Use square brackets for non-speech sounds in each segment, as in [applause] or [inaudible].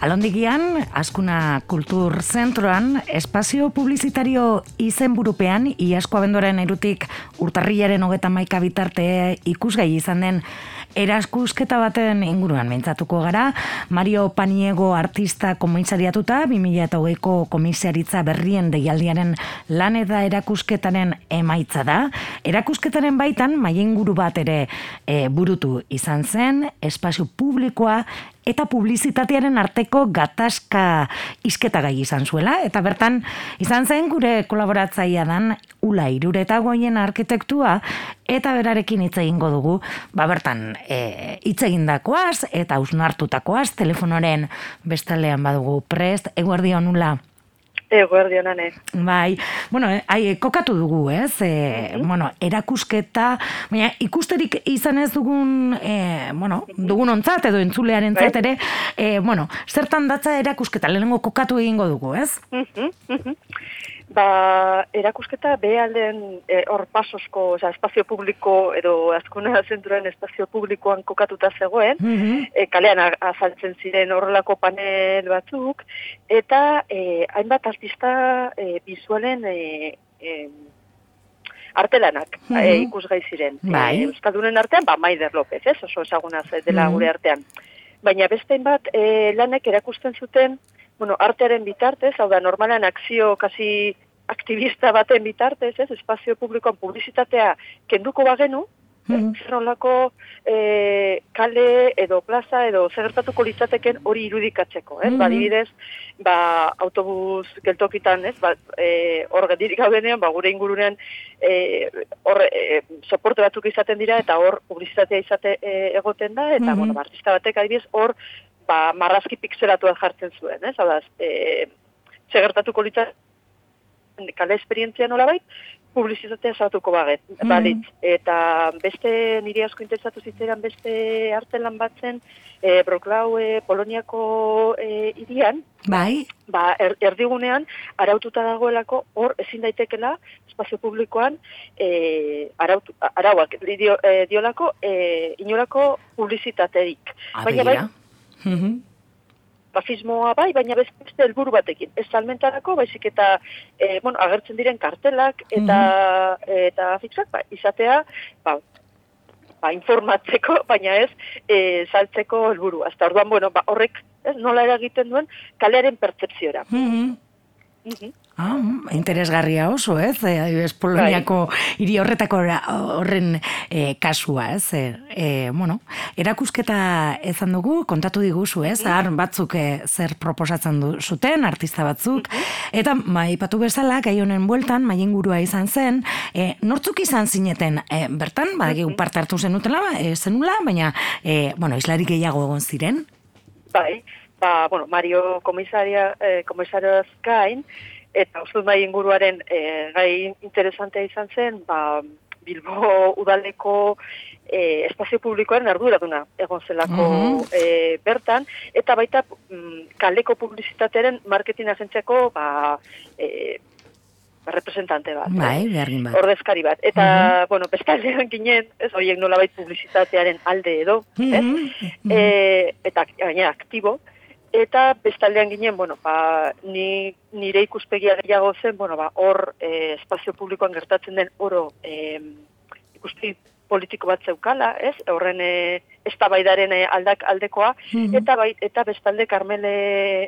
Alondigian, Askuna Kultur Zentroan, espazio publizitario izenburupean, iasko abendoren erutik urtarriaren hogeta maika bitarte ikusgai izan den eraskusketa baten inguruan mentzatuko gara. Mario Paniego artista komisariatuta, 2008ko komisaritza berrien deialdiaren lan eta erakusketaren emaitza da. Erakusketaren baitan, maien bat ere e, burutu izan zen, espazio publikoa eta publizitatearen arteko gatazka isketa gai izan zuela. Eta bertan, izan zen gure kolaboratzaia dan Ula Irureta goien arkitektua eta berarekin hitz egingo dugu, ba bertan e, hitz egindakoaz eta usnartutakoaz telefonoren bestalean badugu prest, eguerdion Ula. Eguerdi honane. Bai, bueno, ai, kokatu dugu, ez? E, bueno, erakusketa, baina ikusterik izan ez dugun, e, bueno, dugun ontzat edo entzulearen bai. ere, e, bueno, zertan datza erakusketa, lehenengo kokatu egingo dugu, ez? Ba, erakusketa behalden e, hor pasosko, oza, espazio publiko edo azkuna [laughs] zentruen espazio publikoan kokatuta zegoen, mm kalean azaltzen ziren horrelako panel batzuk, eta e, hainbat artista e, bizualen e, e, artelanak mm -hmm. ikusgai ziren. Bai. E, Euskaldunen artean, ba, Maider López, ez, oso ezaguna dela mm gure artean. Baina beste bat e, lanek erakusten zuten, bueno, artearen bitartez, hau da, normalan akzio kasi aktivista baten bitartez, ez, espazio publikoan publizitatea kenduko bagenu, mm -hmm. e, kale edo plaza edo zegertatuko litzateken hori irudikatzeko, ez? Mm Badibidez, ba, autobus geltokitan, ez? Ba, e, hor gendirik ba, gure ingurunean e, hor e, soporte batzuk izaten dira eta hor publizitatea izate e, egoten da, eta, mm bueno, artista batek adibidez, hor ba, marrazki pixelatuan jartzen zuen, ez? Hau da, e, segertatuko litzateke kale esperientzia nola bait, publizitatea zatuko baget, mm balit. Eta beste niri asko interesatu zitzeran beste arte lan batzen, e, Broklau e, Poloniako e, irian, bai. ba, er, erdigunean, araututa dagoelako, hor ezin daitekela, espazio publikoan, e, arautu, arauak dio, e, diolako, e, inolako publizitaterik. Baina bai, mm pazismoa bai, baina beste helburu batekin. Ez salmentarako, baizik eta e, bueno, agertzen diren kartelak eta mm eta fixak, ba, izatea, ba, ba, informatzeko, baina ez e, saltzeko helburu. Hasta orduan, bueno, ba, horrek ez, nola eragiten duen kalearen pertsepziora. Mm Ah, interesgarria oso, ez? Eh, Poloniako bai. hiri horretako horren eh, kasua, ez? Eh, bueno, erakusketa ezan dugu, kontatu diguzu, ez? Mm. batzuk eh, zer proposatzen du zuten, artista batzuk. Mm-hmm. Eta, mai patu bezala, gai honen bueltan, mai ingurua izan zen, eh, nortzuk izan zineten, eh, bertan, badaki mm parte hartu zenutela, eh, zenula, baina, eh, bueno, islarik gehiago egon ziren? Bai, ba, bueno, Mario komisaria, eh, komisarioaz gain, eta oso nahi inguruaren e, gai interesantea izan zen, ba, Bilbo udaleko e, espazio publikoaren arduraduna egon zelako mm bertan, eta baita mm, kaleko publizitatearen marketing agentziako ba, e, representante bat. Bai, bat. Ordezkari bat. Eta, mm -hmm. bueno, bestaldean ginen, ez, horiek nolabait publizitatearen alde edo, mm e, eta gaina aktibo, Eta bestaldean ginen, bueno, ba, ni, nire ikuspegia gehiago zen, bueno, ba, hor e, espazio publikoan gertatzen den oro e, ikuspegi politiko bat zeukala, ez? Horren e, eztabaidaren e, aldak aldekoa mhm. eta bai eta bestalde Carmele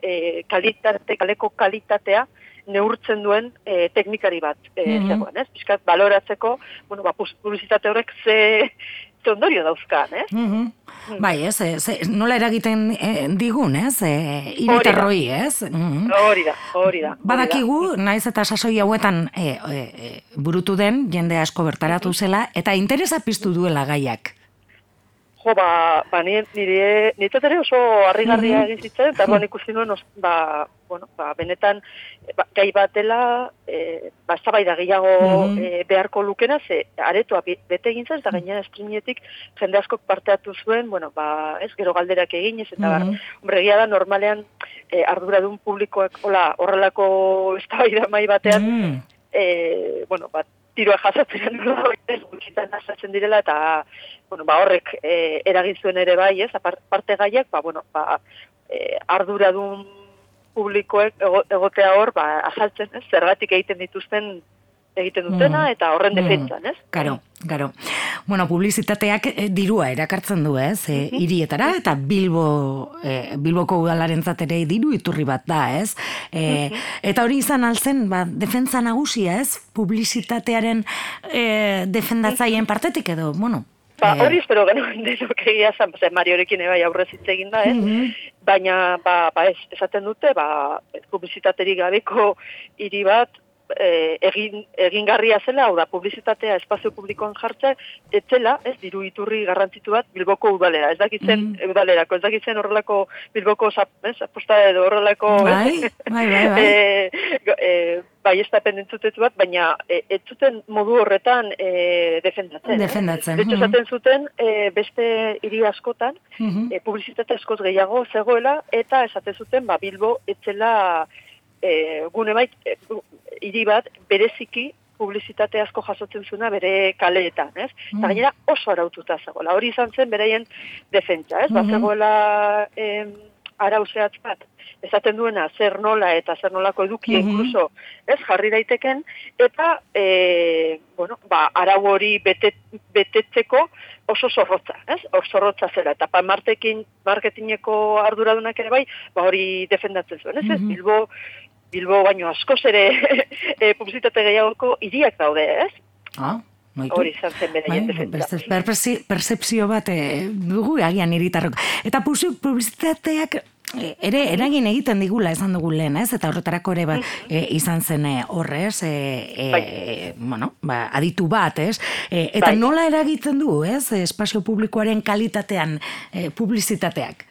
e, kalitate, kaleko kalitatea neurtzen duen e, teknikari bat e, mm zegoen, ez? Piskat baloratzeko, bueno, ba, publizitate horrek ze ondorio dauzkan, ez? Mm -hmm. Bai, ez, nola eragiten eh, digun, ez? E, Iritarroi, ez? Mm Hori da, hori da. Badakigu, naiz eta sasoi hauetan e, e, burutu den, jende asko bertaratu zela, eta interesa piztu duela gaiak. Jo, ba, ba nire, nire oso harrigarria egin zitzen, eta mm ikusi nuen, ba, bueno, ba, benetan, ba, gai batela, e, ba, zabaida gehiago e, beharko lukena, ze aretoa bete egin zen, eta gaina estrinietik jende askok parteatu zuen, bueno, ba, ez, gero galderak egin, ez, eta, mm -hmm. da, normalean, e, arduradun publikoak, hola, horrelako [laughs] zabaida mai batean, mm e, bueno, bat, tiroa jasatzen dut, ez, gutxitan asatzen direla, eta, bueno, ba, horrek e, eragin zuen ere bai, ez, aparte gaiak, ba, bueno, ba, e, arduradun publikoek egotea hor, ba, azaltzen, ez? Zergatik egiten dituzten egiten dutena mm. eta horren mm. defentsan, ez? Karo, karo. Bueno, publizitateak eh, dirua erakartzen du, ez? E, irietara eta Bilbo e, Bilboko udalaren ere diru iturri bat da, ez? E, eta hori izan altzen, ba, defentsa nagusia, ez? Publizitatearen e, defendatzaien partetik edo, bueno, Ba, hori espero genuen [laughs] denok egia zan, Mariorekin ebai aurrez hitz egin da, ez? Baina, ba, ba ez, esaten dute, ba, publizitaterik gabeko hiri bat, e, egin, egingarria zela, hau da, publizitatea espazio publikoan jartza, etzela, ez, diru iturri garrantzitu bat, bilboko udalera, ez dakitzen, mm. udalerako, ez dakitzen horrelako bilboko, ez, aposta edo horrelako, bai, bai, bai, bai. [laughs] e, e, bai ez da bat, baina e, ez zuten modu horretan e, defendatzen. Defendatzen. Eh? zaten zuten e, beste hiri askotan, mm -hmm. e, publizitate askoz gehiago zegoela, eta esaten zuten, ba, Bilbo etzela e, gune bait, hiri bat bereziki publizitate asko jasotzen zuna bere kaleetan, ez? Mm. Eta gainera oso araututa zegoela. Hori izan zen beraien defentsa, ez? Mm -hmm. Ba, zegoela em, arauzeatz bat, esaten duena zer nola eta zer nolako eduki mm -hmm. inkluso, ez? Jarri daiteken, eta e, bueno, ba, arau hori betet, betetzeko oso zorrotza, ez? Oso zorrotza zera, eta pa marketingeko arduradunak ere bai, ba hori defendatzen zuen, ez? Mm -hmm. Bilbo, Bilbo baino askoz ere [laughs] e, publizitate gehiagoko hiriak daude, ez? Ah, Hori izan zen bai, Percepzio bat e, dugu agian iritarrok. Eta publizitateak e, ere eragin egiten digula esan dugu lehen, ez? Eta horretarako ere ba, e, izan zen horrez, e, e, bai. bueno, ba, aditu bat, ez? E, eta bai. nola eragiten du, ez? Espazio publikoaren kalitatean e, publizitateak?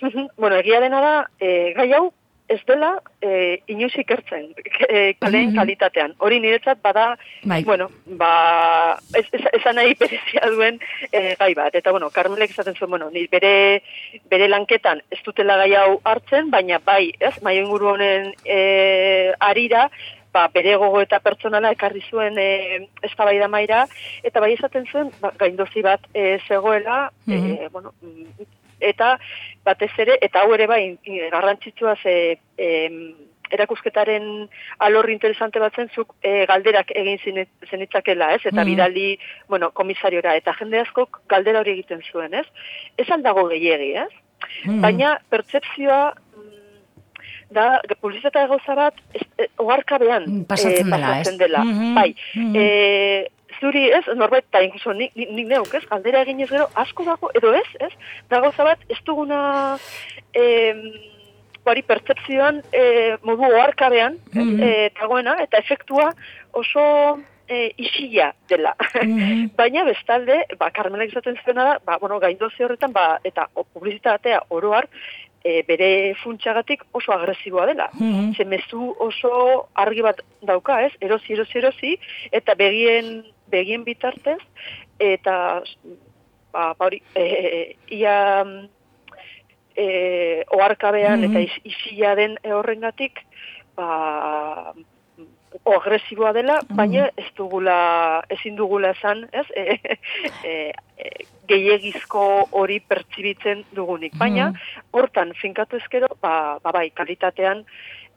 [laughs] bueno, egia dena da, e, gai hau ez dela e, inoiz ikertzen [laughs] e, kaleen mhm. kalitatean. Hori niretzat bada, bai. bueno, ba, ez, ez, esan nahi [laughs] berezia duen e, gai bat. Eta, bueno, Carmelek esaten zuen, bueno, ni bere, bere lanketan ez dutela gai hau hartzen, baina bai, ez, maio inguru honen e, arira, ba, bere gogo eta pertsonala ekarri zuen e, ez da maira, eta bai esaten zuen, ba, gaindozi bat e, zegoela, mm bueno, eta batez ere, eta hau ere bai, garrantzitsua ze erakusketaren alorri interesante bat zentzuk e, galderak egin zenitzakela, ez? Eta mm. bidali, bueno, komisariora, eta jende askok galdera hori egiten zuen, ez? Ez aldago gehiegi, ez? Mm. Baina, pertsepzioa mm, da, publizitatea gauza bat, e, oarkabean pasatzen, e, pasatzen dela, mm -hmm. bai. -hmm zuri ez, norbait, eta inkluso nik, nik neuk ez, galdera egin ez gero, asko dago, edo ez, ez, da gauza bat, ez duguna, e, bari pertsepzioan, e, modu oarkabean, mm -hmm. dagoena, eta efektua oso e, isila dela. Mm [laughs] Baina bestalde, ba, Carmenek izaten zuena da, ba, bueno, gaindozi horretan, ba, eta o, publizitatea oroar, e, bere funtsagatik oso agresiboa dela. Mm -hmm. oso argi bat dauka, ez? Erosi, erosi, erosi, eta begien begien bitartez, eta ba, ba hori, e, ia e, oarkabean eta mm isila den horrengatik, ba, agresiboa dela, baina ez dugula, ezin dugula esan, ez, [laughs] e, e, e, gehiagizko hori pertsibitzen dugunik. Baina, hortan, finkatu ezkero, ba, ba bai, kalitatean,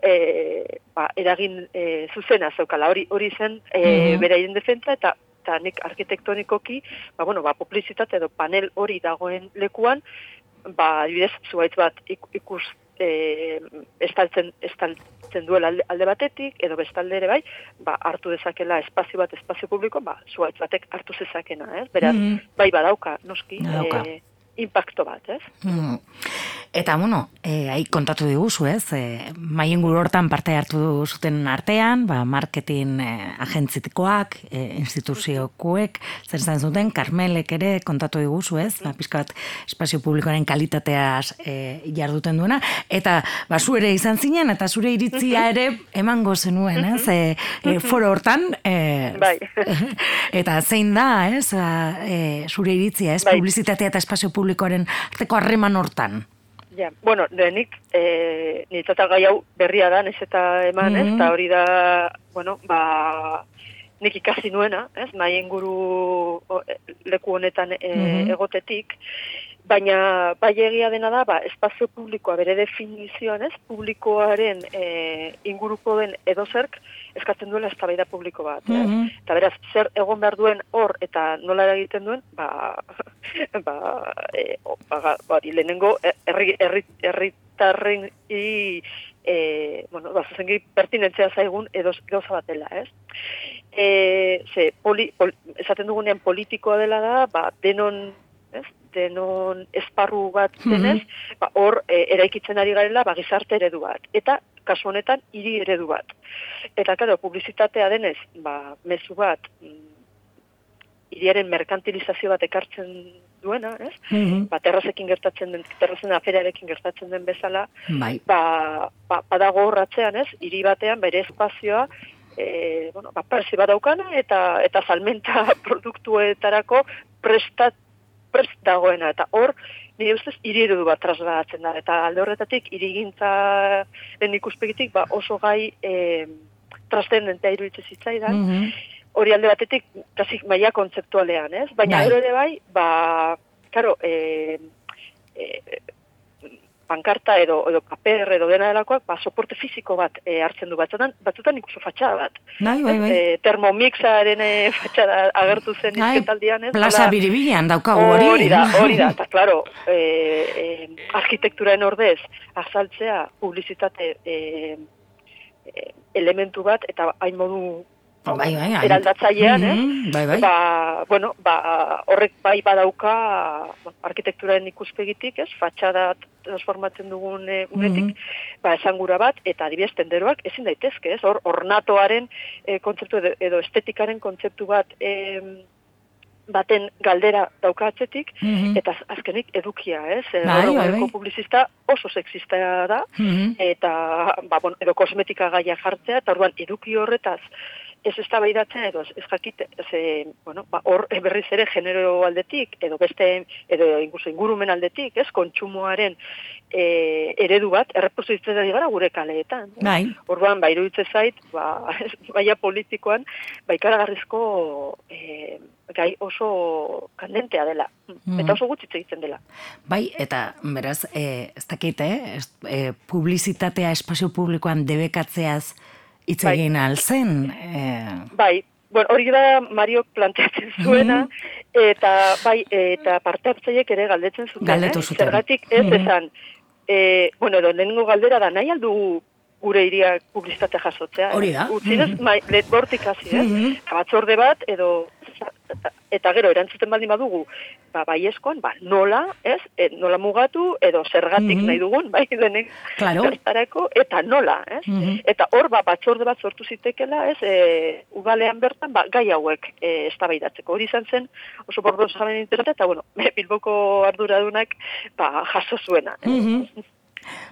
e, ba, eragin e, zuzena zeukala, hori hori zen e, mm beraien defentza eta eta nik arkitektonikoki, ba, bueno, ba, publizitate edo panel hori dagoen lekuan, ba, adibidez, zuaitz bat ikus e, estaltzen, estaltzen duela alde, batetik, edo bestalde ere bai, ba, hartu dezakela espazio bat, espazio publiko, ba, zuaitz batek hartu zezakena, ez? Beraz, mm bai badauka, noski, badauka. E, impacto bat, ez? Mm. Eta, bueno, e, hai kontatu diguzu, ez? E, maien hortan parte hartu zuten artean, ba, marketing e, agentzitikoak, e, instituziokoek, zer zan zuten, Carmelek ere kontatu diguzu, ez? Ba, pizkat, espazio publikoaren kalitateaz e, jarduten duena. Eta, ba, zu ere izan zinen, eta zure iritzia ere emango zenuen, ez? E, e, foro hortan, e, bai. [laughs] eta zein da, ez? E, zure iritzia, ez? Bai. Publizitatea eta espazio publikoaren arteko harreman hortan. Ja, bueno, denik, e, nintzata gai hau berria da, ez eta eman, ez, eta hori da, bueno, ba, nik ikasi nuena, ez, nahi inguru leku honetan e, egotetik, Baina, bai egia dena da, ba, espazio publikoa bere definizioan ez, publikoaren e, inguruko den edozerk, eskatzen duela eztabaida publiko bat. Mm -hmm. Eta beraz, zer egon behar duen hor eta nola egiten duen, ba, [laughs] ba, e, o, ba, ba, lehenengo, herritarren i, e, bueno, ba, zuzengi pertinentzia zaigun edo gauza batela, ez? E, ze, poli, pol, esaten dugunean politikoa dela da, ba, denon, ez? denon esparru bat denez, ba, hor e, eraikitzen ari garela ba, gizarte eredu bat. Eta kasu honetan hiri eredu bat. Eta claro, publizitatea denez, ba mezu bat mm, hiriaren merkantilizazio bat ekartzen duena, ez? Mm -hmm. Ba terrazekin gertatzen den terrazen aferarekin gertatzen den bezala, bai. ba ba badago horratzean, ez? Hiri batean bere espazioa E, bueno, ba, persi badaukana eta eta salmenta [laughs] produktuetarako prestat prest dagoena eta hor nire ustez iriru bat trasladatzen da eta alde horretatik irigintza den ikuspegitik ba, oso gai e, trascendentea iruditzen zitzaidan mm hori alde batetik kasik maia kontzeptualean, ez? Baina bai. ere bai, ba, karo, e, e, pankarta edo edo paper edo dena delakoak ba soporte fisiko bat e, hartzen du batzutan batzutan ikuso fatxada bat. Bai, bai, bai. E, termomixaren e, [laughs] fatxada agertu zen bai, izketaldian, ez? Plaza Biribilan daukagu hori. Hori da, hori da. [laughs] Ta claro, eh e, arkitekturaren ordez azaltzea publizitate eh e, elementu bat eta hain modu bai, bai, bai. eraldatzailean, mm -hmm, bai, bai. Ba, bueno, ba, horrek bai badauka arkitekturaren ikuspegitik, ez, fatxada transformatzen dugun e, unetik, mm -hmm. ba, esangura bat, eta adibidez tenderoak ezin daitezke, ez, hor, ornatoaren e, kontzeptu edo, edo estetikaren kontzeptu bat e, baten galdera daukatzetik, mm eta azkenik edukia, ez, bai, bai, bai. publizista oso sexista da, mm eta, ba, bon, edo kosmetika gaia jartzea, eta orduan eduki horretaz, ez ez edo ez jakite, ze, bueno, ba, hor berriz ere genero aldetik, edo beste, edo incluso ingurumen aldetik, ez, kontsumoaren e, eredu bat, errepositzen da gara gure kaleetan. Bai. Orduan, ba, iruditze zait, ba, baia politikoan, ba, ikaragarrizko e, gai oso kandentea dela. Mm. Eta oso gutxitze egiten dela. Bai, eta beraz, e, ez dakit, eh? Publizitatea espazio publikoan debekatzeaz, hitz bai. egin alzen. Eh... Bai, bueno, hori da Mario planteatzen zuena, eta bai, eta parte hartzaiek ere galdetzen zuten. Galdetu zuten. Zergatik ez esan, e, bueno, edo lehenengo galdera da, nahi aldu gure iria publizitate jasotzea. Hori da. Utzidez, mm -hmm. let bortik hasi, eh? Mm Batzorde bat, edo eta gero erantzuten baldin badugu, ba bai ba nola, ez? E, nola mugatu edo zergatik mm -hmm. nahi dugun, bai denek claro. eta nola, ez? Mm Eta hor ba batzorde bat sortu zitekela, ez? E, ugalean bertan ba gai hauek e, eztabaidatzeko. Hori izan zen oso bordo saben interesante eta bueno, [laughs] Bilboko arduradunak ba jaso zuena. Mm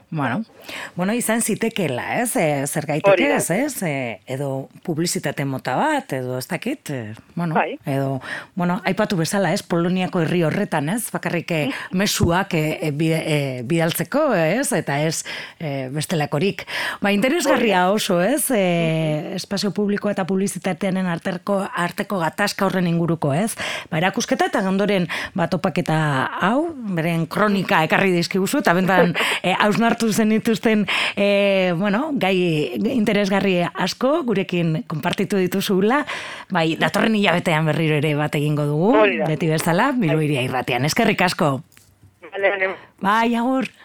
Bueno, bueno, izan zitekela, ez? E, zer gaiteke ez, ez? E, edo publizitate mota bat, edo ez dakit, e, bueno, bai. edo, bueno, aipatu bezala, ez? Poloniako herri horretan, ez? Bakarrik e, mesuak e, e, e, bidaltzeko, ez? Eta ez e, bestelakorik. Ba, interesgarria oso, ez? E, espazio publiko eta publizitateanen arteko, arteko gatazka horren inguruko, ez? Ba, erakusketa eta gandoren batopaketa hau, beren kronika ekarri dizkiguzu, eta bentan [laughs] e, hartu zen dituzten e, bueno, gai interesgarri asko, gurekin konpartitu dituzula, bai, datorren hilabetean berriro ere bat egingo dugu, beti bezala, bilu iria irratian. Eskerrik asko. Bai, agur.